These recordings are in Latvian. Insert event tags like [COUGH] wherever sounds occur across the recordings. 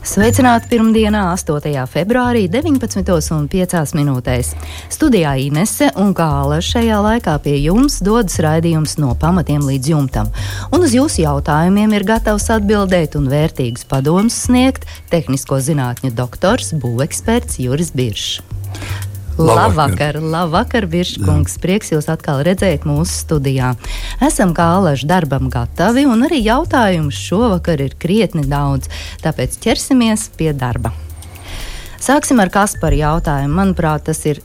Sveicināti pirmdienā, 8. februārī, 19,5 minūtēs. Studijā Inese un Kāla šajā laikā pie jums dodas raidījums no pamatiem līdz jumtam. Un uz jūsu jautājumiem ir gatavs atbildēt un vērtīgus padomus sniegt tehnisko zinātņu doktors, būveksperts Juris Biršs. Labvakar, labvakar Biržkungs. Prieks jūs atkal redzēt mūsu studijā. Esam kā alaži darbam gatavi, un arī jautājumu šovakar ir krietni daudz, tāpēc ķersimies pie darba. Sāksim ar Kasparu jautājumu. Manuprāt, tas ir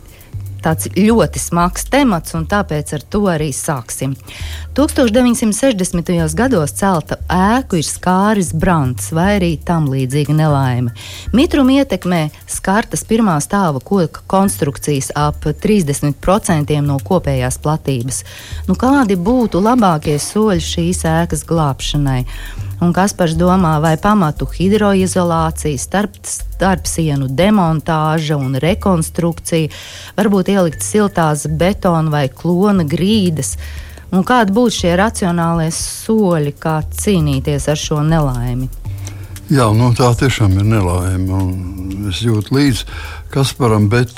tāds ļoti smags temats, un tāpēc ar to arī sāksim. 1960. gados celta ēku ir skāris brants vai arī tam līdzīga nelaime. Mitruma ietekmē skartas pirmā stāva koka konstrukcijas ap 30% no kopējās platības. Nu, kādi būtu labākie soļi šīs ēkas glābšanai? Un Kaspars domā, vai pamatu hidroizolācija, starp, starp sienu demontāža un rekonstrukcija, varbūt ielikt siltās betona vai klona grīdas. Un kādi būtu šie racionālie soļi, kā cīnīties ar šo nelaimi? Jā, nu, tā tiešām ir nelaime. Es jūtu līdzi Kasparam, bet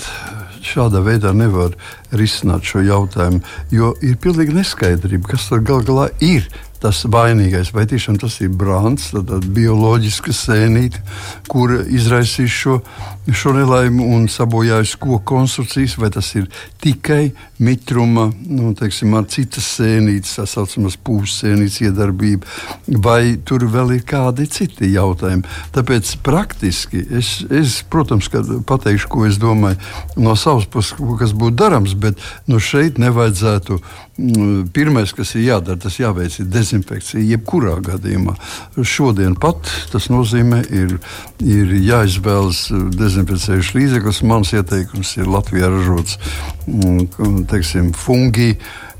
šādā veidā nevar risināt šo jautājumu, jo ir pilnīgi neskaidrība, kas tur gal galā ir tas vainīgais. Vai tiešām tas ir brāns, tāda bioloģiska sēnīte, kur izraisīs šo, šo nelaimi un sabojājis koku konstrukcijas, vai tas ir tikai mitruma, nu, teiksim, ar citas sēnītes, tā saucamas pūsēnītes iedarbība, vai tur vēl ir kādi citi jautājumi. Tāpēc praktiski es, es protams, pateikšu, ko es domāju no savas puses, kas būtu darams, bet nu, šeit nevajadzētu Mm, pirmais, kas ir jādara, tas jāveic ir dezinfekcija. Jebkurā gadījumā šodien pat tas nozīmē, ir, ir jāizvēlas dezinficējušs līdzeklis. Mans ieteikums ir Latvijā ražots mm, teiksim, fungi.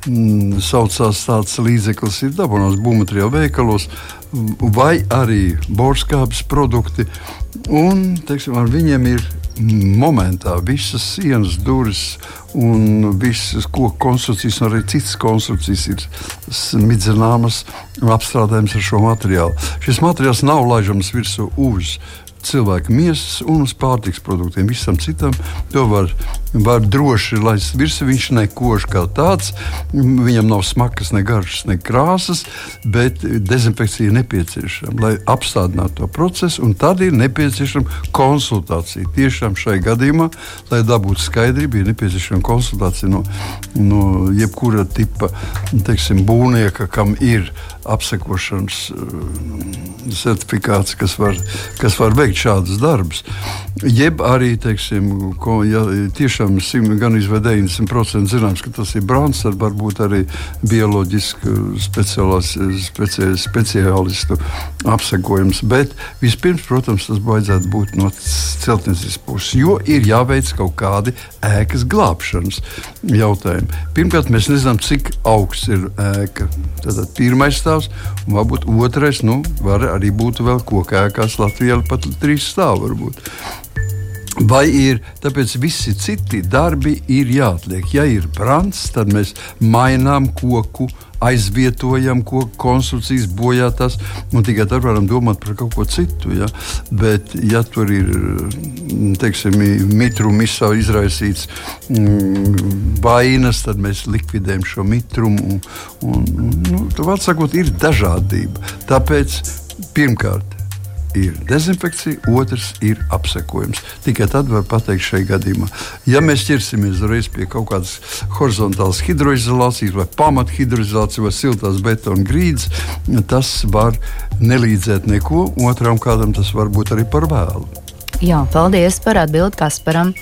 Mm, saucās tāds līdzeklis, ir dabūjams būvmateriālu veikalos, vai arī borskāpes produkti. Un, teiksim, ar viņiem ir momentā visas sienas, durvis un visas koku konstrukcijas, un arī citas konstrukcijas ir smidzināmas un apstrādājamas ar šo materiālu. Šis materiāls nav laižams virsū uz cilvēka miesas un uz pārtiks produktiem. Visam citam to var, var droši laist virsū. Viņš nekož kā tāds, viņam nav smagas, ne garšas, ne krāsas, bet dezinfekcija ir nepieciešama, lai apstādinātu to procesu. Tad ir nepieciešama konsultācija. Tiešām šai gadījumā, lai dabūtu skaidrību, ir nepieciešama konsultācija no, no jebkura tipa teiksim, būvnieka, kam ir apsekošanas uh, certifikāts, kas var, kas var veikt šādus darbus. Jeb arī, teiksim, ko, ja tiešām gan izvēl 90% zināms, ka tas ir brāns, tad varbūt arī bioloģiski speci, speciālistu apsekojums. Bet vispirms, protams, tas vajadzētu būt no celtniecības puses, jo ir jāveic kaut kādi ēkas glābšanas jautājumi. Pirmkārt, mēs nezinām, cik augsts ir ēka. Tad pirmais stāvs, un varbūt otrais, nu, var arī būt vēl koku ēkās Latvijā pat trīs stāvi. Varbūt. Vai ir tāpēc visi citi darbi ir jāatliek? Ja ir brāns, tad mēs mainām koku, aizvietojam koku konstrukcijas, bojātās, un tikai tad varam domāt par kaut ko citu. Ja? Bet, ja tur ir teiksim, mitruma izraisīts mm, vainas, tad mēs likvidējam šo mitrumu. Un, un, nu, Vārds sakot, ir dažādība. Tāpēc pirmkārt ir dezinfekcija, otrs ir apsekojums. Tikai tad var pateikt šajā gadījumā. Ja mēs ķersimies uzreiz pie kaut kādas horizontālas hidroizolācijas, vai pamathidroizolācijas, vai siltās betona grīdas, tas var nelīdzēt neko. Otram kādam tas var būt arī par vēlu. Jā, paldies par atbildi Kasparam.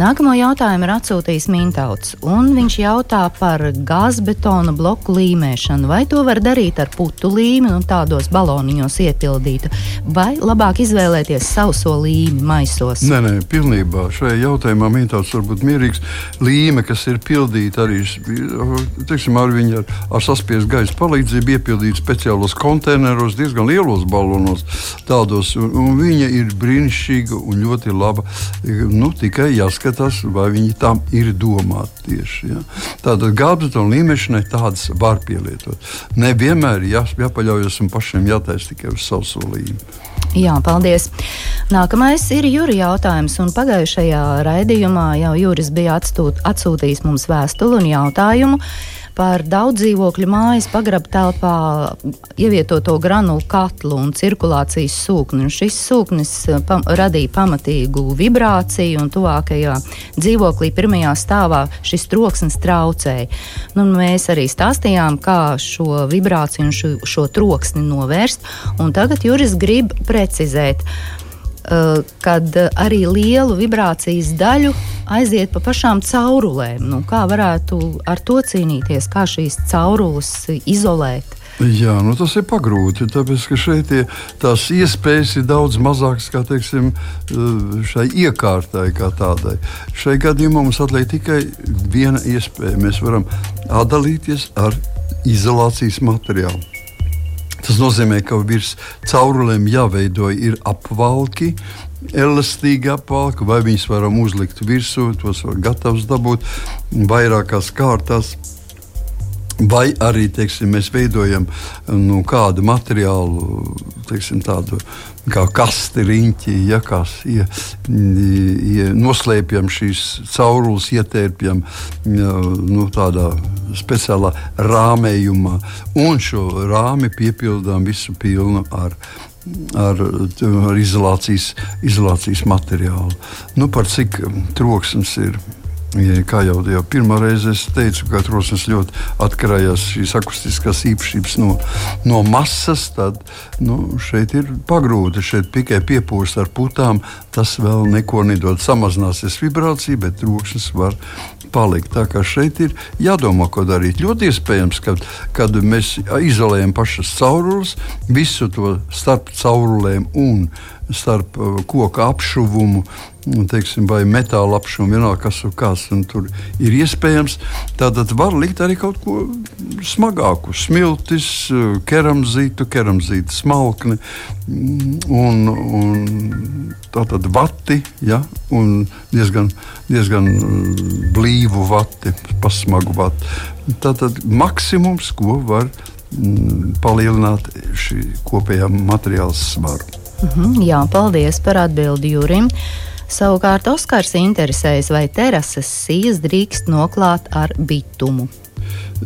Nākamo jautājumu ir atsūtījis Mintauts, un viņš jautā par gāzbetona bloku līmēšanu. Vai to var darīt ar putu līmi un tādos baloniņos iepildītu, vai labāk izvēlēties sauso līmi maisos? Nē, nē, pilnībā. Šajā jautājumā Mintauts var būt mierīgs. Līme, kas ir pildīta arī teiksim, ar viņu ar, ar saspiestu gaisa palīdzību, iepildīta speciālos konteineros, diezgan lielos balonos. Tādos, un, un viņa ir brīnišķīga un ļoti laba. Nu, tikai jāskatās, vai viņi tam ir domāti tieši. Ja. Tātad gābetona līmešanai tādas var pielietot. Nevienmēr jā, jāpaļaujas un pašiem jātaisa tikai uz savu solījumu. Jā, paldies. Nākamais ir Jurijs jautājums. Pagājušajā raidījumā jau Juris bija atstūt, atsūtījis mums vēstuli un jautājumu par daudz dzīvokļu mājas pagraba telpā ievietoto granulu katlu un cirkulācijas sūkni. Un šis sūknis eh, pam radīja pamatīgu vibrāciju, un tuvākajā dzīvoklī pirmajā stāvā šis troksnis traucēja. Nu, mēs arī stāstījām, kā šo vibrāciju un šo, šo troksni novērst, un tagad Juris grib precizēt. Eh, kad arī lielu vibrācijas daļu aiziet pa pašām caurulēm. Nu, kā varētu ar to cīnīties, kā šīs caurules izolēt? Jā, nu tas ir pagrūti, tāpēc ka šeit ir tās iespējas ir daudz mazākas kā teiksim, eh, šai iekārtai kā tādai. Šai gadījumā mums atliek tikai viena iespēja. Mēs varam atdalīties ar izolācijas materiālu. Tas nozīmē, ka virs caurulēm jāveido apvalki, elastīgi apvalki, vai viņus varam uzlikt virsū, tos var gatavs dabūt vairākās kārtās. Vai arī teiksim, mēs veidojam nu, kādu materiālu, teiksim, tādu kā kasti, riņķi, ja, kas ja, ja, noslēpjam šīs caurules, ietērpjam ja, nu, tādā speciālā rāmējumā, un šo rāmi piepildām visu pilnu ar ar, ar izolācijas, izolācijas materiālu. Nu, par cik troksnis ir kā jau, jau pirmā reize es teicu, ka trosnes ļoti atkarījās šīs akustiskās īpašības no, no masas, tad nu, šeit ir pagrūti. Šeit tikai piepūst ar putām, tas vēl neko nedod. Samazināsies vibrācija, bet troksnis var palikt. Tā kā šeit ir jādomā, ko darīt. Ļoti iespējams, ka kad mēs izolējam pašas caurules, visu to starp caurulēm un starp uh, koku apšuvumu teiksim, vai metāla apšumu, vienalga kas ir kas. Tur ir iespējams, tātad var likt arī kaut ko smagāku, smiltis, keramzītu, keramzītu smalkni un, un tātad vati, ja, un diezgan, diezgan blīvu vati, pasmagu vati. Tātad maksimums, ko var mm, palielināt šī kopējā materiāla svaru. Mm -hmm, jā, paldies par atbildi Jurim. Savukārt Oskars interesējas, vai terases sijas drīkst noklāt ar bitumu.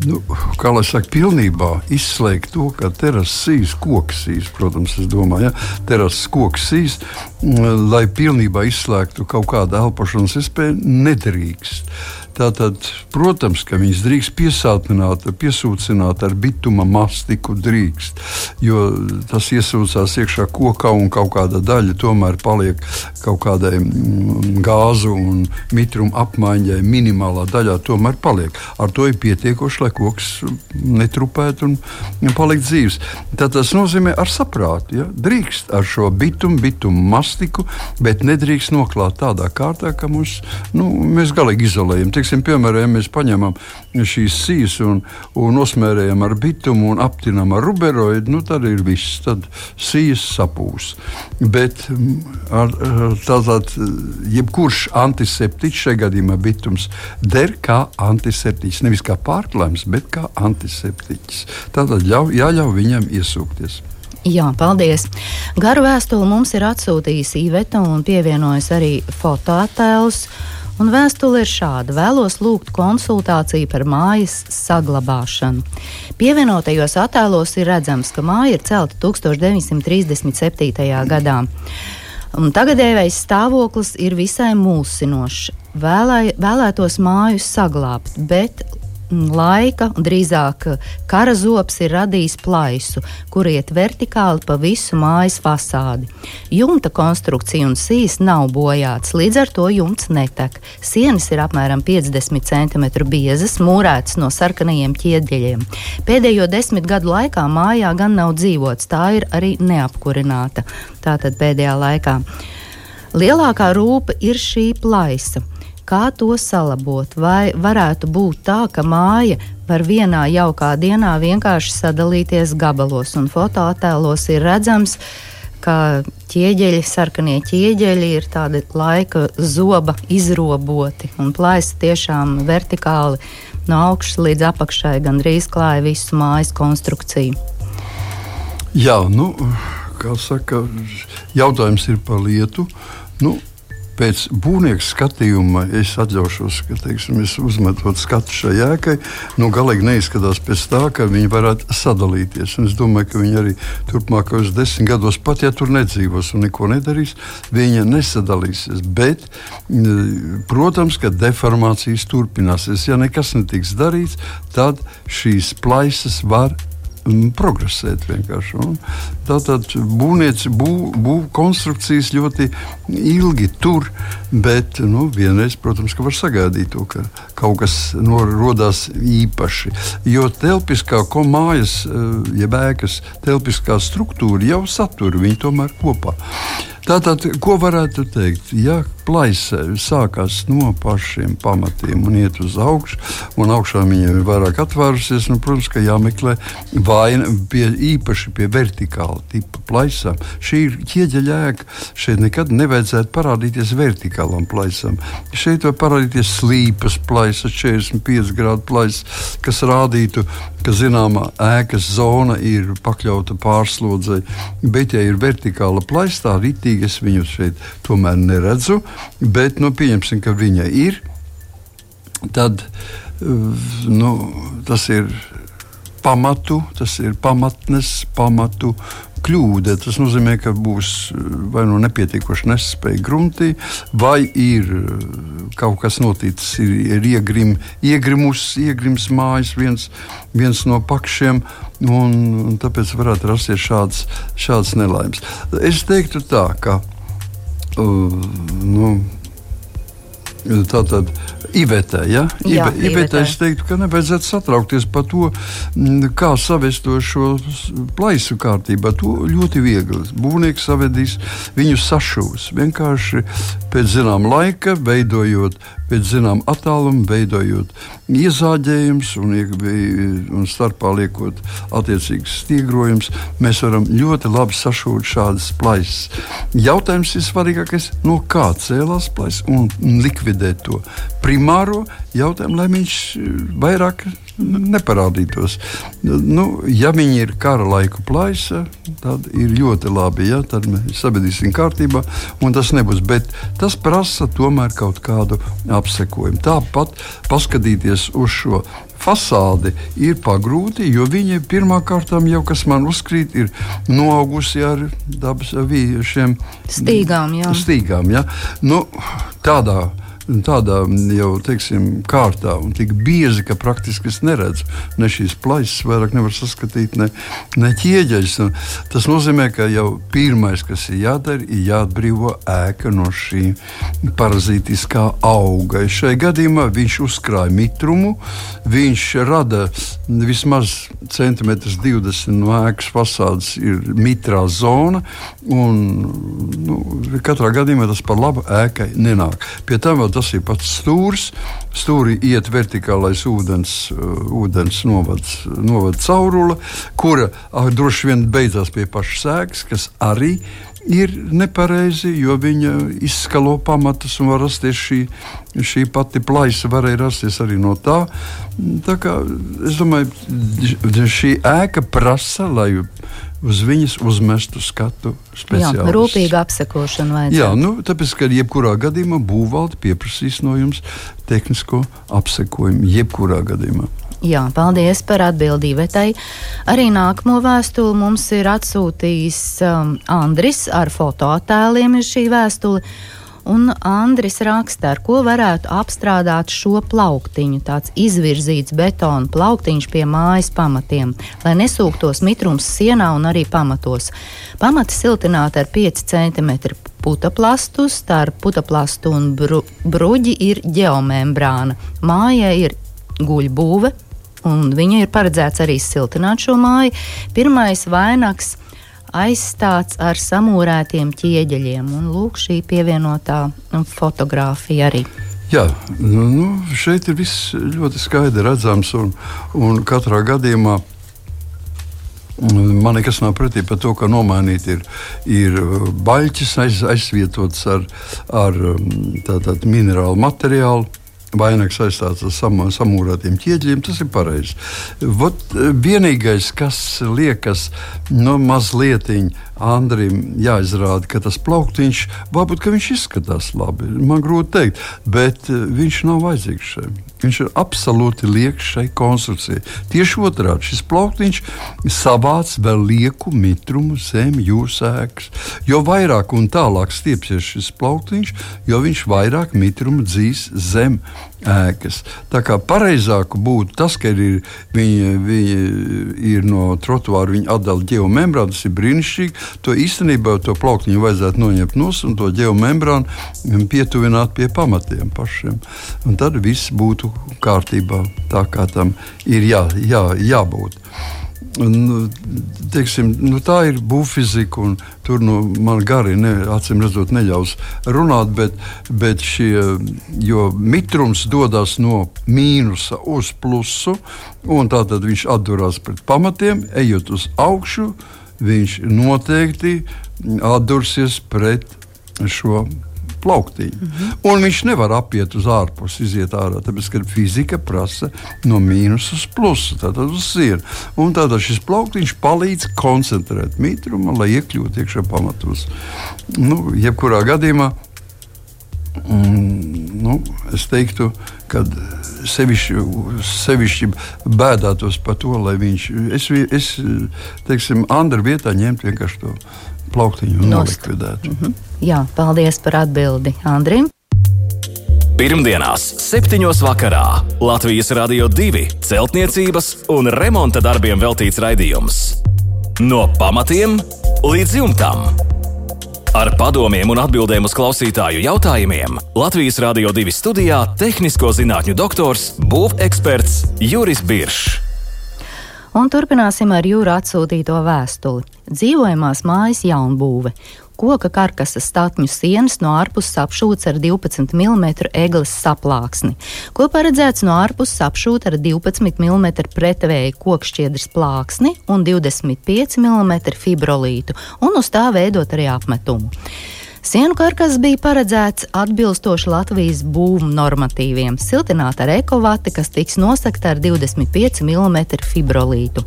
Nu, kā lai saka, pilnībā izslēgt to, ka terases koks sīs, protams, es domāju, ja, terases koks sīs, mm, lai pilnībā izslēgtu kaut kādu elpošanas iespēju, nedrīkst. Tātad, protams, ka viņas drīkst piesātināt, piesūcināt ar bituma mastiku, drīkst, jo tas iesūcās iekšā kokā un kaut kāda daļa tomēr paliek kaut kādai mm, gāzu un mitruma apmaiņai, minimālā daļā tomēr paliek. Ar to ir pietiekoši, lai koks netrupētu un, un palikt dzīves. Tad tas nozīmē ar saprātu, ja? drīkst ar šo bitumu, bitumu mastiku, bet nedrīkst noklāt tādā kārtā, ka mums, nu, mēs galīgi izolējam teiksim, piemēram, ja mēs paņemam šīs sijas un, un nosmērējam ar bitumu un aptinam ar ruberoidu, nu, tad ir viss. Tad sijas sapūs. Bet ar, tātad, jebkurš antiseptiķis, šajā gadījumā bitums, der kā antiseptiķis. Nevis kā pārklājums, bet kā antiseptiķis. Tātad ļauj, jāļauj viņam iesūkties. Jā, paldies. Garu vēstuli mums ir atsūtījis Iveta un pievienojas arī fotoattēls. Un vēstule ir šāda: vēlos lūgt konsultāciju par mājas saglabāšanu. Pievienotajos attēlos ir redzams, ka māja ir celta 1937. gadā. Un tagadējais stāvoklis ir visai mulsinošs. Vēlē, vēlētos māju saglabāt, bet laika, drīzāk kara zops ir radījis plaisu, kur iet vertikāli pa visu mājas fasādi. Jumta konstrukcija un sīs nav bojāts, līdz ar to jumts netek. Sienas ir apmēram 50 cm biezas, mūrētas no sarkanajiem ķieģeļiem. Pēdējo desmit gadu laikā mājā gan nav dzīvots, tā ir arī neapkurināta. Tātad pēdējā laikā. Lielākā rūpe ir šī plaisa. Kā to salabot? Vai varētu būt tā, ka māja var vienā jaukā dienā vienkārši sadalīties gabalos, un fotoattēlos ir redzams, ka ķieģeļi, sarkanie ķieģeļi ir tādi laika zoba izroboti, un plaisa tiešām vertikāli no augšas līdz apakšai gandrīz klāja visu mājas konstrukciju. Jā, nu, kā saka, jautājums ir par lietu. Nu, pēc būvnieka skatījuma es atļaušos, ka teiksim, es uzmetot skatu šai jēkai, nu, galīgi neizskatās pēc tā, ka viņi varētu sadalīties. Un es domāju, ka viņi arī turpmākajos desmit gados, pat ja tur nedzīvos un neko nedarīs, viņi nesadalīsies. Bet, protams, ka deformācijas turpināsies. Ja nekas netiks darīts, tad šīs plaisas var progresēt tātad būvnieci, būv, būv konstrukcijas ļoti ilgi tur, bet nu, vienreiz, protams, ka var sagaidīt to, ka kaut kas rodas īpaši. Jo telpiskā mājas, eh, jeb ēkas telpiskā struktūra jau satur viņu tomēr kopā. Tātad, ko varētu teikt? Ja plaisa sākās no pašiem pamatiem un iet uz augšu, un augšā viņiem ir vairāk atvērusies, nu, protams, ka jāmeklē vaina pie, īpaši pie vertikāla tipa plaisām. Šī ir ķieģeļa ēka. Šeit nekad nevajadzētu parādīties vertikālam plaisam. Šeit var parādīties slīpas plaisas, 45 grādu plaisas, kas rādītu, ka zināmā ēkas zona ir pakļauta pārslodzei. Bet, ja ir vertikāla plaisa, tā ritīgi es viņu šeit tomēr neredzu, bet nu, pieņemsim, ka viņa ir. Tad nu, tas ir pamatu, tas ir pamatnes, pamatu kļūda. Tas nozīmē, ka būs vai nu nepietiekoši nespēja gruntī, vai ir kaut kas noticis, ir, ir iegrim, iegrimus, iegrims mājas viens, viens no pakšiem. Un, un tāpēc varētu rasties šāds, šāds nelaimes. Es teiktu tā, ka uh, nu, tā tad Ivetē, ja? Jā, Ibe, Ivetē es teiktu, ka nevajadzētu satraukties par to, kā savest šo plaisu kārtībā. To ļoti viegli. Būvnieks savedīs viņu sašūs. Vienkārši pēc zināma laika, veidojot pēc zināma attāluma, veidojot iezāģējumus un, un starpā liekot attiecīgus stiegrojumus, mēs varam ļoti labi sašūt šādas plaisas. Jautājums ir svarīgākais, no kā cēlās plaisa un likvidēt to primāro jautājumu, lai viņš vairāk neparādītos. Nu, ja viņi ir kara laiku plaisa, tad ir ļoti labi. Ja? Tad mēs sabiedrīsim kārtībā, un tas nebūs. Bet tas prasa tomēr kaut kādu apsekojumu. Tāpat paskatīties uz šo fasādi ir pagrūti, jo viņa pirmā kārtā jau, kas man uzkrīt, ir noaugusi ar dabas šiem stīgām. Jā. stīgām ja? nu, tādā tādā jau teiksim, kārtā un tik biezi, ka praktiski es neredzu ne šīs plaisas, vairāk nevar saskatīt ne, ne ķieģeļus. Tas nozīmē, ka jau pirmais, kas ir jādara, ir jāatbrīvo ēka no šī parazītiskā auga. Šai gadījumā viņš uzkrāja mitrumu, viņš rada vismaz centimetrus 20 no ēkas fasādes ir mitrā zona, un nu, katrā gadījumā tas par labu ēkai nenāk. Pie tam vēl tas ir pats stūris. Stūrī iet vertikālais ūdens, uh, ūdens novads, novads caurule, kura ah, droši vien beidzās pie pašas sēgas, kas arī ir nepareizi, jo viņa izskalo pamatus un var rasties šī, šī pati plaisa, varēja rasties arī no tā. tā kā, es domāju, šī ēka prasa, lai uz viņas uzmestu skatu speciālistu. Jā, rūpīga apsekošana vajadzētu. Jā, nu, tāpēc, ka jebkurā gadījumā būvvalde pieprasīs no jums tehnisko apsekojumu, jebkurā gadījumā. Jā, paldies par atbildību. Arī nākamo vēstuli mums ir atsūtījis um, Andris ar fotoattēliem. Ir šī vēstule. Un Andris raksta, ar ko varētu apstrādāt šo plauktiņu. Tāds izvirzīts betona plauktiņš pie mājas pamatiem, lai nesūktos mitrums sienā un arī pamatos. Pamati siltināti ar 5 cm putaplastu, starp putaplastu un bru, bruģi ir geomembrāna. Mājai ir guļbūve, un viņa ir paredzēts arī siltināt šo māju. Pirmais vainags aizstāts ar samūrētiem ķieģeļiem. Un lūk, šī pievienotā fotografija arī. Jā, nu, šeit ir viss ļoti skaidri redzams, un, un katrā gadījumā man nekas nav pretī par to, ka nomainīt ir, ir baļķis aiz, aizvietots ar, ar tātad, minerālu materiālu vainags aizstāts ar sam, samūrētiem ķieģeļiem, tas ir pareizi. Vienīgais, kas liekas no nu, mazliet Andrim jāizrāda, ka tas plauktiņš, varbūt viņš izskatās labi. Man grūti pateikt, bet eh, viņš nav vajadzīgs šeit. Viņš ir absolūti lieks šai konstrukcijai. Tieši otrādi šis plauktiņš savāc vēl lieku mitrumu zem jūras ēkas. Jo vairāk un tālāk stiepsies šis plauktiņš, jo viņš vairāk mitrumu dzīs zem ēkas. Tā kā pareizāk būtu tas, ka ir, viņi, viņi ir no trotuāra, viņi atdala geomembrānu, tas ir brīnišķīgi. To īstenībā to plauktiņu vajadzētu noņemt no un to geomembrānu pietuvināt pie pamatiem pašiem. Un tad viss būtu kārtībā, tā kā tam ir jā, jā, jābūt. Nu, teiksim, nu, tā ir būvfizika, un tur nu, man gari ne, acīm redzot neļaus runāt, bet, bet šie, mitrums dodas no mīnusa uz plusu, un tātad viņš atdurās pret pamatiem, ejot uz augšu, viņš noteikti atdursies pret šo plauktiņu. Mm -hmm. Un viņš nevar apiet uz ārpusi, iziet ārā, tāpēc ka fizika prasa no mīnus uz plusu, tātad uz sienu. Un tātad šis plauktiņš palīdz koncentrēt mitrumu, lai iekļūtu iekšā pamatos. Nu, jebkurā gadījumā mm, nu, es teiktu, ka sevišķi, sevišķi bēdātos par to, lai viņš, es, es teiksim, Andra vietā ņemtu vienkārši to plauktiņu un nolikvidētu. Mm -hmm. Jā, paldies par atbildi Andrim. Pirmdienās, 7. vakarā Latvijas Rādio 2 celtniecības un remonta darbiem veltīts raidījums. No pamatiem līdz jumtam. Ar padomiem un atbildēm uz klausītāju jautājumiem Latvijas Rādio 2 studijā - tehnisko zinātņu doktors, būveksperts Juris Biršs. Un turpināsim ar jūra atsūtīto vēstuli. Dzīvojamās mājas jaunbūve. Koka karkasas statņu sienas no ārpuses apšūts ar 12 mm eglis saplāksni, ko paredzēts no ārpuses apšūt ar 12 mm pretvēju kokšķiedras plāksni un 25 mm fibrolītu, un uz tā veidot arī apmetumu. Sienu karkas bija paredzēts atbilstoši Latvijas būvniecības normatīviem, siltināt ar ekovati, kas tiks nosakta ar 25 mm fibrolītu.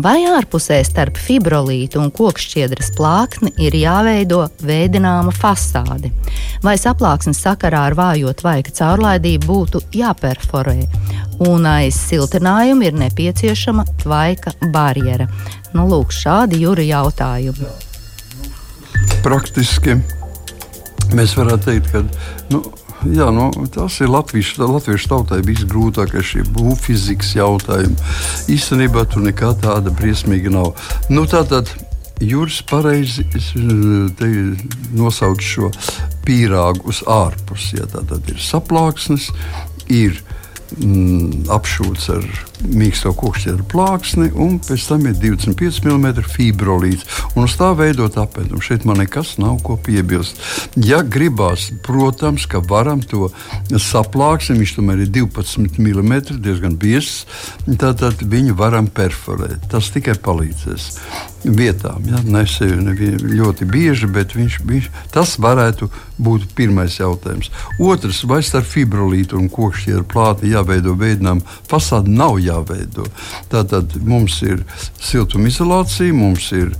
Vai ārpusē starp fibrolītu un kokšķiedras plāksni ir jāveido veidināma fasāde, vai saplāksnes sakarā ar vājo tvaika caurlaidību būtu jāperforē, un aiz siltinājuma ir nepieciešama tvaika barjera. Nu, lūk, šādi jūri jautājumi. Praktiski Mēs varētu teikt, ka nu, jā, nu, tas ir latviešu, latviešu tautai visgrūtākais šie būvfizikas jautājumi. Īstenībā tur nekā tāda briesmīga nav. Nu, tātad, Jūras pareizi nosauc šo pīrāgu uz ārpusi. Ja, tā tad ir saplāksnes, ir mm, apšūts ar mīksto kokšķēru plāksni, un pēc tam ir 25 mm fibrolīts. Un uz tā veidot apēdumu. Šeit man nekas nav ko piebilst. Ja gribās, protams, ka varam to saplāksni, viņš tomēr ir 12 mm, diezgan biezs, tad, tad viņu varam perforēt. Tas tikai palīdzēs vietām. Ja? Ne sevi ne ļoti bieži, bet viņš, viņš, tas varētu būt pirmais jautājums. Otrs, vai starp fibrolītu un kokšķieru plāti jāveido veidojuma fasāde, nav jāveido. Tātad mums ir siltumizolācija, mums ir,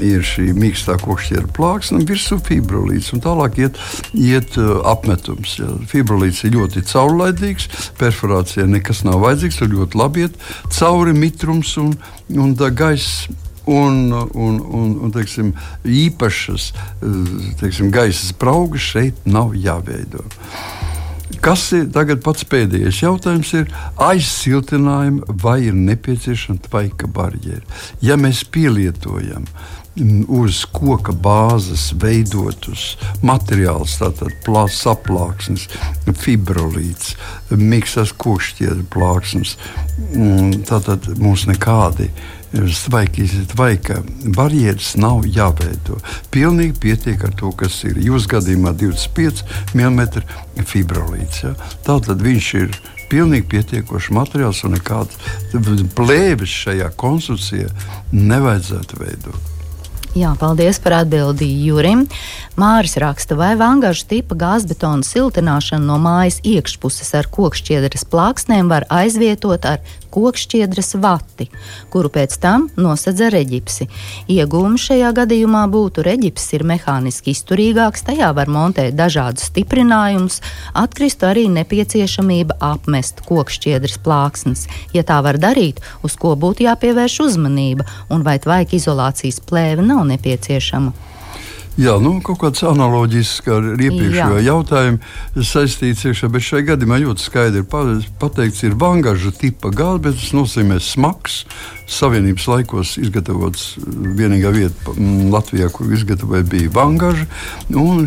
ir šī mīkstā kokšķieru plāksne virsū fibrolīts. Un tālāk iet, iet apmetums. Ja. Fibrolīts ir ļoti caurlaidīgs, perforācijai nekas nav vajadzīgs, tur ļoti labi iet cauri mitrums un, un gaisa un, un, un, un teiksim, īpašas teiksim, gaisa spraugas šeit nav jāveido. Kas ir tagad pats pēdējais jautājums? Ir aizsiltinājumi vai ir nepieciešama tvaika barjera? Ja mēs pielietojam uz koka bāzes veidotus materiālus, tātad saplāksnes, fibrolīts, miksas kokšķiedra plāksnes, tātad mums nekādi Tvaiki, tvaika barjeras nav jāveido. Pilnīgi pietiek ar to, kas ir. Jūsu gadījumā 25 mm fibrolīts. Ja? Tātad viņš ir pilnīgi pietiekošs materiāls un nekādas plēves šajā konstrukcijā nevajadzētu veidot. Jā, paldies par atbildi Jurim. Māris raksta, vai vangažu tipa gāzbetona siltināšanu no mājas iekšpuses ar kokšķiedras plāksnēm var aizvietot ar kokšķiedras vati, kuru pēc tam nosedz ar reģipsi. Iegūmi šajā gadījumā būtu reģips ir mehāniski izturīgāks, tajā var montēt dažādus stiprinājumus, atkristu arī nepieciešamība apmest kokšķiedras plāksnes. Ja tā var darīt, uz ko būtu jāpievērš uzmanība un vai tvaika izolācijas plēve nav nepieciešama. Jā, nu, kaut kāds analoģisks ar iepriekšējo jautājumu saistīts iekšā, bet šajā gadījumā ļoti skaidri pateikts, ir vangaža tipa gāze, bet tas nozīmē smags, Savienības laikos izgatavots uh, vienīgā vieta Latvijā, kur izgatavoja, bija Vangaža.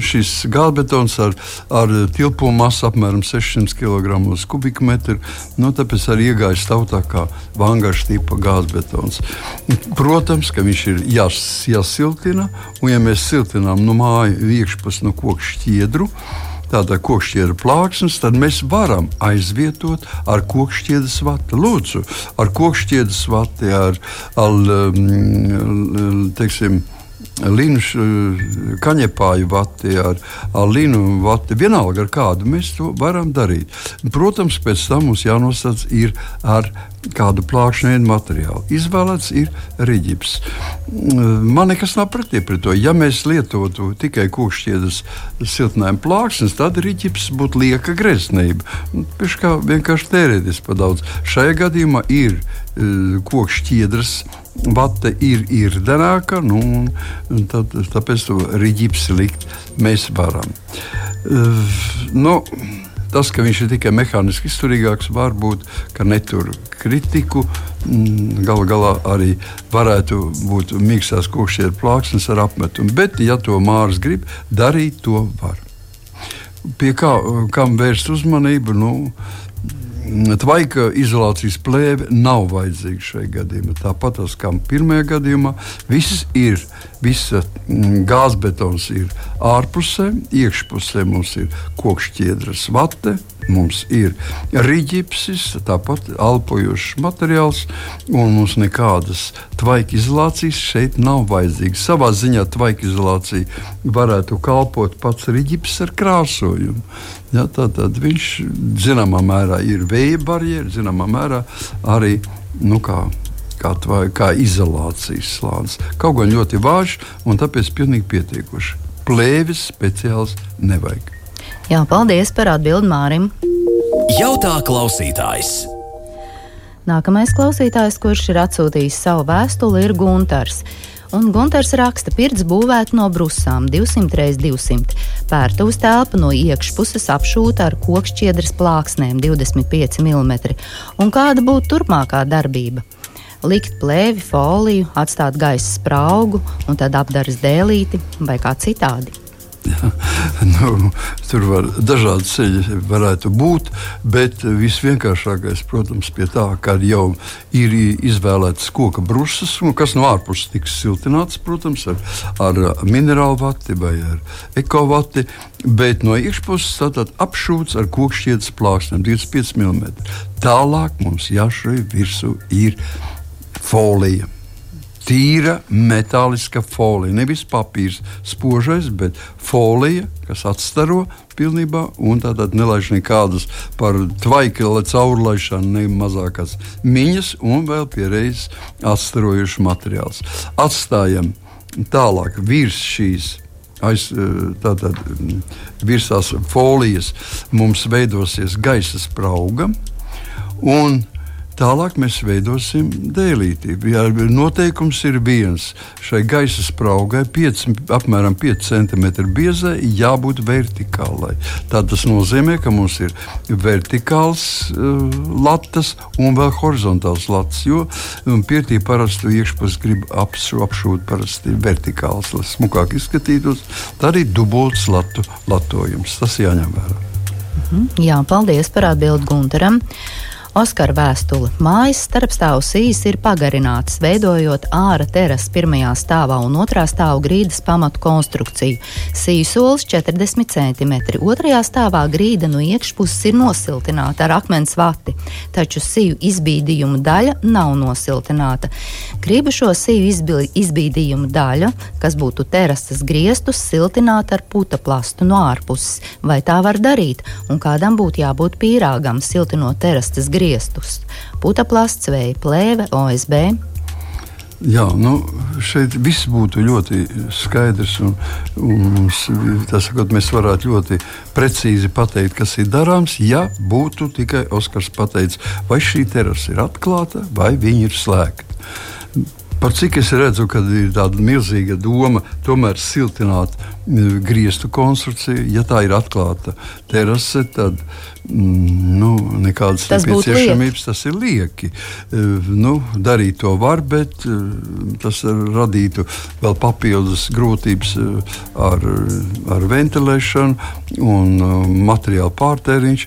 Šis gāzbetons ar, ar tilpumu masu apmēram 600 kg uz kubikmetru. Nu, tāpēc arī iegājas tautā kā Vangaža tipa gāzbetons. Protams, ka viņš ir jās, jāsiltina, un ja mēs siltinām no māju iekšpus no koku šķiedru, tāda kokšķiera plāksnes, tad mēs varam aizvietot ar kokšķiedas vati. Lūdzu, ar kokšķiedas vati, ar, ar um, teiksim, Līnu kaņepāju vati, ar, ar līnu vati, vienalga ar kādu mēs to varam darīt. Protams, pēc tam mums jānosaka ir ar kādu plākšņu materiālu. Izvēlēts ir rīģips. Man nekas nav pretī pret to. Ja mēs lietotu tikai kūkšķiedas siltinājumu plāksnes, tad rīģips būtu lieka greznība. Pēc kā vienkārši tērēties pa daudz. Šajā gadījumā ir uh, kokšķiedras. Vata ir īrdenāka, nu, tad, tāpēc to rīģips likt mēs varam. Uh, nu, Tas, ka viņš ir tikai mehāniski izturīgāks, varbūt netur kritiku. Mm, galu galā arī varētu būt mīkstās kokšķieru plāksnes ar apmetumu. Bet, ja to mārs grib, darīt to var. Pie kā, kam vērst uzmanību? Nu, Tvaika izolācijas plēve nav vajadzīga šajā gadījumā. Tāpat kā pirmajā gadījumā, viss ir, visa mm, gāzbetons ir ārpusē, iekšpusē mums ir kokšķiedras vate, Mums ir rīķis, tāpat elpojošs materiāls, un mums nekādas tvaika izolācijas šeit nav vajadzīgas. Savā ziņā tvaika izolācija varētu kalpot pats rīķis ar krāsojumu. Ja, Tātad viņš zināmā mērā ir vēja barjera, zināmā mērā arī nu, kā kā, kā izolācijas slānis. Kaut gan ļoti vājš, un tāpēc pilnīgi pietiekoši. Plēvis speciāls nevajag. Jā, paldies par atbildi Mārim. Jautā klausītājs. Nākamais klausītājs, kurš ir atsūtījis savu vēstuli, ir Gunārs. Un Gunārs raksta, ka pirts būvēta no brusām 200 x 200. Pērtuvs telpa no iekšpuses apšūta ar kokšķiedras plāksnēm 25 mm. Un kāda būtu turpmākā darbība? Likt plēvi, foliju, atstāt gaisa spraugu un tad apdaras dēlīti vai kā citādi. [LAUGHS] nu, tur var dažādi ceļi varētu būt, bet visvienkāršākais, protams, pie tā, ka jau ir izvēlēts koka brusas, kas no ārpuses tiks siltināts, protams, ar, ar minerālu vati vai ekovati, bet no iekšpuses tātad apšūts ar kokšķietas plāksnēm 25 mm. Tālāk mums jāšai virsū ir folija tīra metāliska folija. Nevis papīrs, spožais, bet folija, kas atstaro pilnībā un tātad nelaiž nekādas par tvaikela caurlaišanu, ne mazākās miņas un vēl pierreiz atstarojušs materiāls. Atstājam tālāk virs šīs aiz tātad, virs tās folijas mums veidosies gaisa sprauga. Un Tālāk mēs veidosim dēlīti. Ja noteikums ir viens. Šai gaisa spraugai 5, apmēram 5 cm biezai jābūt vertikālai. Tā tas nozīmē, ka mums ir vertikāls uh, latas un vēl horizontāls latas, jo um, pirtī parasti iekšpus grib apšu, apšūt parasti vertikāls, lai smukāk izskatītos. Tā arī dubults latu latojums. Tas jāņem vērā. Mhm. Jā, paldies par atbildi Gunteram. Oskara vēstule. Mājas starpstāvs sīs ir pagarināts, veidojot ārā terasu pirmajā stāvā un otrā stāvā grīdas pamatu konstrukciju. Sīju solis 40 cm, otrajā stāvā grīda no iekšpuses ir nosiltināta ar akmens vati, taču sīju izbīdījuma daļa nav nosiltināta. Gribu šo sīju izbīdījuma daļu, kas būtu terases griestus, siltināt ar puta plastu no ārpuses. Vai tā var darīt? Un kādam būtu jābūt pīrāgam, siltinot terases griestus? Griestus. Putaplasts, vēja plēve, OSB. Jā, nu, šeit viss būtu ļoti skaidrs. Un, un sakot, mēs varētu ļoti precīzi pateikt, kas ir darāms, ja būtu tikai Oskars pateicis, vai šī terasa ir atklāta vai viņa ir slēgta. Par cik es redzu, ka ir tāda milzīga doma tomēr siltināt griestu konstrukciju. Ja tā ir atklāta terase, tad Mm, nu, nekādas tas nepieciešamības. Tas ir lieki. E, nu, darīt to var, bet e, tas radītu vēl papildus grūtības e, ar, ar ventilēšanu un materiālu pārtēriņš.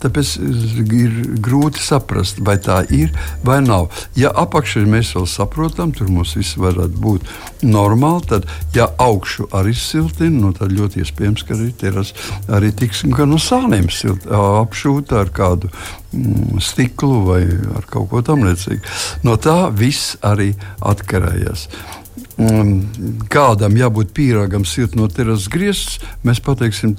Tāpēc ir grūti saprast, vai tā ir vai nav. Ja apakšā mēs vēl saprotam, tur mums viss varētu būt normāli, tad, ja augšu arī siltina, nu, tad ļoti iespējams, ka arī teras arī tiks no sāniem silt, apšūta ar kādu mm, stiklu vai ar kaut ko tamlīdzīgu. No tā viss arī atkarējās kādam jābūt pīrāgam, silt no terases griezts, mēs pateiksim,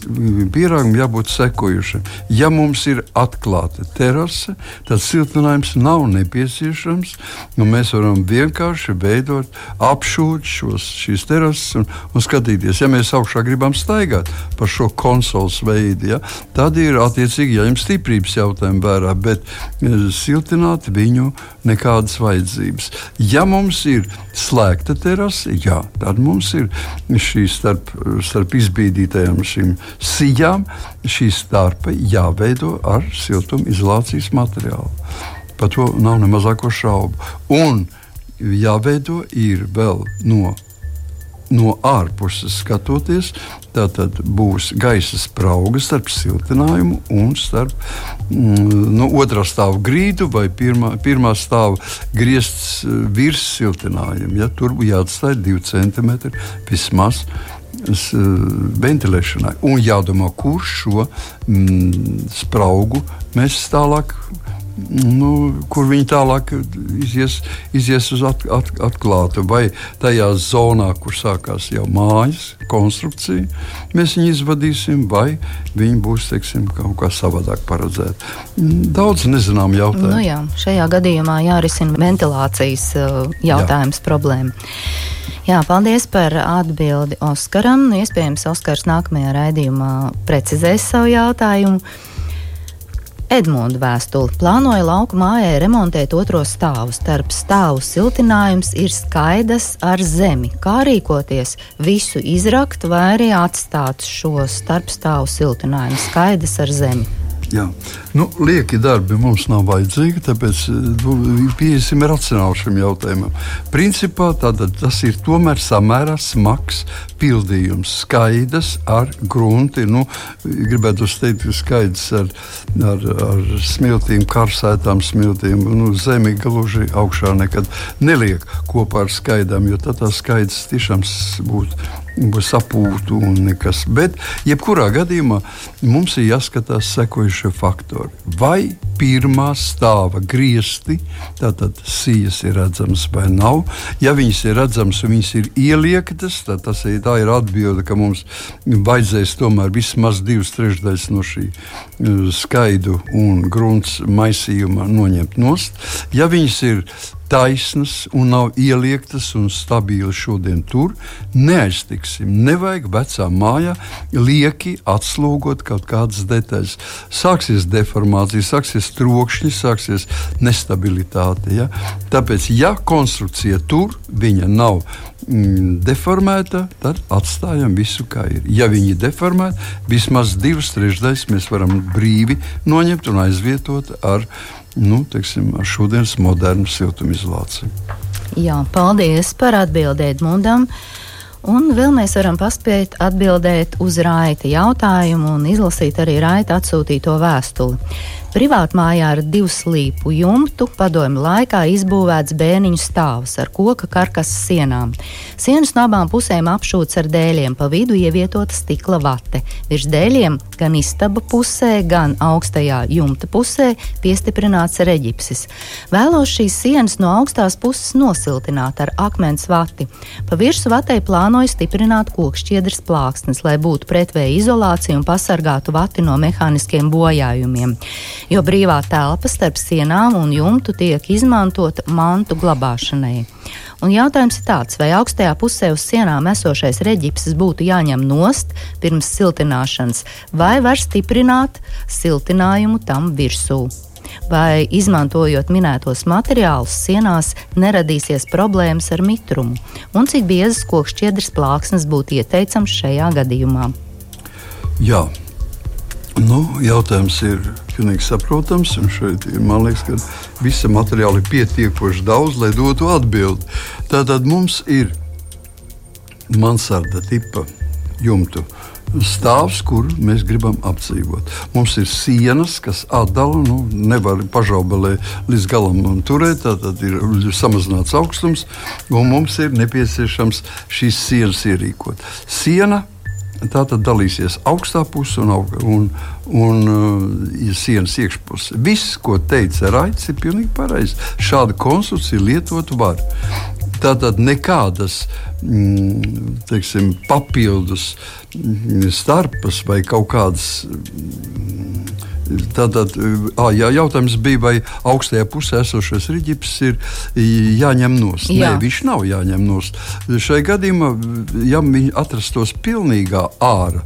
pīrāgam jābūt sekojušam. Ja mums ir atklāta terase, tad siltinājums nav nepieciešams. Mēs varam vienkārši veidot, apšūt šos, šīs terases un, un skatīties. Ja mēs augšā gribam staigāt pa šo konsoles veidu, ja, tad ir attiecīgi jāņem stiprības jautājumi vērā, bet e, siltināt viņu nekādas vajadzības. Ja mums ir slēgta terase, prasa, jā, tad mums ir šī starp, starp izbīdītajām šīm sijām, šī starpa jāveido ar siltumizolācijas materiālu. Par to nav ne mazāko šaubu. Un jāveido ir vēl no no ārpuses skatoties, tad būs gaisa sprauga starp siltinājumu un starp mm, no otrā stāva grīdu vai pirmā, pirmā stāva griezts eh, virs siltinājuma. Ja, tur jāatstāj 2 cm vismaz eh, ventilēšanai. Un jādomā, kurš šo mm, spraugu mēs tālāk nu, kur viņi tālāk izies, izies uz at, at, atklātu, vai tajā zonā, kur sākās jau mājas konstrukcija, mēs viņu izvadīsim, vai viņi būs teiksim, kaut kā savādāk paredzēti. Daudz nezinām jautājumu. Nu jā, šajā gadījumā jārisina ventilācijas uh, jautājums, jā. problēma. Jā, paldies par atbildi Oskaram. Iespējams, Oskars nākamajā raidījumā precizēs savu jautājumu. Edmunds vēstuli plānoja lauku mājai remontēt otro stāvu. Starp stāvu siltinājums ir skaidrs ar zemi. Kā rīkoties? Visu izrakt vai arī atstāt šo starpstāvu siltinājumu skaidrs ar zemi? Jā. Nu, lieki darbi mums nav vajadzīgi, tāpēc nu, piesim racionāli šim jautājumam. Principā tātad, tas ir tomēr samērā smags pildījums, skaidrs ar grunti. Nu, gribētu teikt, skaidrs ar, ar, ar smiltīm, karsētām smiltīm. Nu, zemi gluži augšā nekad neliek kopā ar skaidām, jo tad tā skaidrs tiešām būtu sapūtu un nekas. Bet, jebkurā gadījumā, mums ir jāskatās sekojušie faktori. Vai pirmā stāva griezti, tātad sijas ir redzamas vai nav. Ja viņas ir redzamas un viņas ir ieliektas, tad tas ir, ir atbilde, ka mums vajadzēs tomēr vismaz divas trešdaļas no šī uh, skaidu un grunts maisījuma noņemt nost. Ja viņas ir taisnas un nav ieliektas un stabilas šodien tur, neaiztiksim. Nevajag vecā mājā lieki atslogot kaut kādas detaļas. Sāksies deformācija, sāksies trokšņi, sāksies nestabilitāte. Ja? Tāpēc, ja konstrukcija tur viņa nav deformēta, tad atstājam visu kā ir. Ja viņi ir deformēti, vismaz divas trešdaļas mēs varam brīvi noņemt un aizvietot ar nu, teiksim, ar šodienas modernu siltumizolāciju. Jā, paldies par atbildēt Edmundam. Un vēl mēs varam paspēt atbildēt uz raita jautājumu un izlasīt arī raita atsūtīto vēstuli. Privātmājā ar divu slīpu jumtu padomju laikā izbūvēts bēniņu stāvs ar koka karkas sienām. Sienas no abām pusēm apšūts ar dēļiem, pa vidu ievietota stikla vate. Virs dēļiem gan istaba pusē, gan augstajā jumta pusē piestiprināts reģipsis. Vēlos šīs sienas no augstās puses nosiltināt ar akmens vati. Pa virsmu vatei plānoju stiprināt kokšķiedras plāksnes, lai būtu pretvēja izolācija un pasargātu vati no mehāniskiem bojājumiem jo brīvā telpa starp sienām un jumtu tiek izmantota mantu glabāšanai. Un jautājums ir tāds, vai augstajā pusē uz sienām esošais reģipsis būtu jāņem nost pirms siltināšanas, vai var stiprināt siltinājumu tam virsū. Vai izmantojot minētos materiālus, sienās neradīsies problēmas ar mitrumu, un cik biezas kokšķiedras plāksnes būtu ieteicams šajā gadījumā? Jā, Nu, jautājums ir pilnīgi saprotams. Šeit, man liekas, ka visa materiāla ir pietiekoši daudz, lai dotu atbildi. Tātad mums ir mansarda tipa jumtu stāvs, kur mēs gribam apdzīvot. Mums ir sienas, kas atdala, nu, nevar pašaubelē līdz galam turēt, tad ir samazināts augstums, un mums ir nepieciešams šīs sienas ierīkot. Siena Tā tad dalīsies augstā puse un, un, un uh, sienas iekšpuse. Viss, ko teica Raits, ir pilnīgi pareizi. Šādu konstrukciju lietot var. Tātad nekādas mm, teiksim, papildus mm, starpas vai kaut kādas. Mm, Tātad jā, jautājums bija, vai augstajā pusē esošais riģips ir jāņem nost. Jā. Nē, viņš nav jāņem nost. Šai gadījumā, ja viņi atrastos pilnīgā ārā,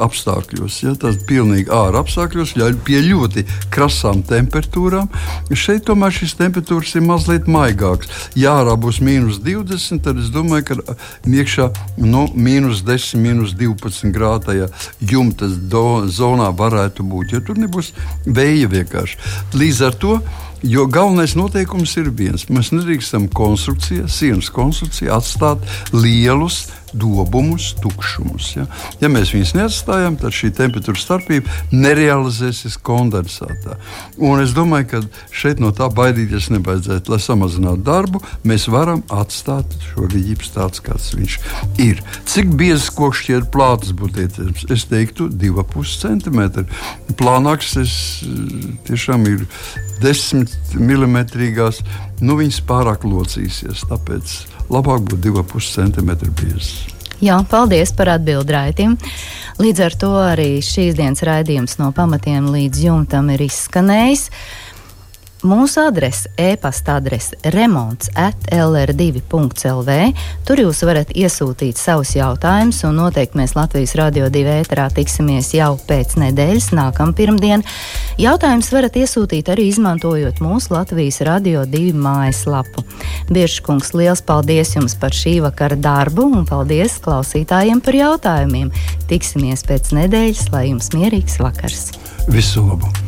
apstākļos, ja tas ir pilnīgi ārā apstākļos, ja pie ļoti krasām temperatūrām, šeit tomēr šīs temperatūras ir mazliet maigākas. Ja ārā būs mīnus 20, tad es domāju, ka iekšā no nu, mīnus 10, mīnus 12 grādajā jumta zonā varētu būt, jo tur nebūs vēja vienkārši. Līdz ar to Jo galvenais noteikums ir viens. Mēs nedrīkstam konstrukcijā, sienas konstrukcijā atstāt lielus dobumus, tukšumus. Ja? ja mēs viņus neatstājam, tad šī temperatūra starpība nerealizēsies kondensātā. Un es domāju, ka šeit no tā baidīties nevajadzētu. Lai samazinātu darbu, mēs varam atstāt šo rīķi tāds, kāds viņš ir. Cik biezs kokšķiet plātas būtu ieteicis? Es teiktu, 2,5 cm. Plānāks tas tiešām ir 10 mm. Nu, viņas pārāk locīsies. Tāpēc labāk būtu 2,5 cm biezs. Jā, paldies par atbildi raitim. Līdz ar to arī šīs dienas raidījums no pamatiem līdz jumtam ir izskanējis. Mūsu adrese, e-pasta adrese remonds at lr2.lv. Tur jūs varat iesūtīt savus jautājumus, un noteikti mēs Latvijas radio divi ēterā tiksimies jau pēc nedēļas, nākamā pirmdiena. Jautājumus varat iesūtīt arī izmantojot mūsu Latvijas radio divi mājaslapu. Biržkungs, liels paldies jums par šī vakara darbu, un paldies klausītājiem par jautājumiem. Tiksimies pēc nedēļas, lai jums mierīgs vakars! Visu labu!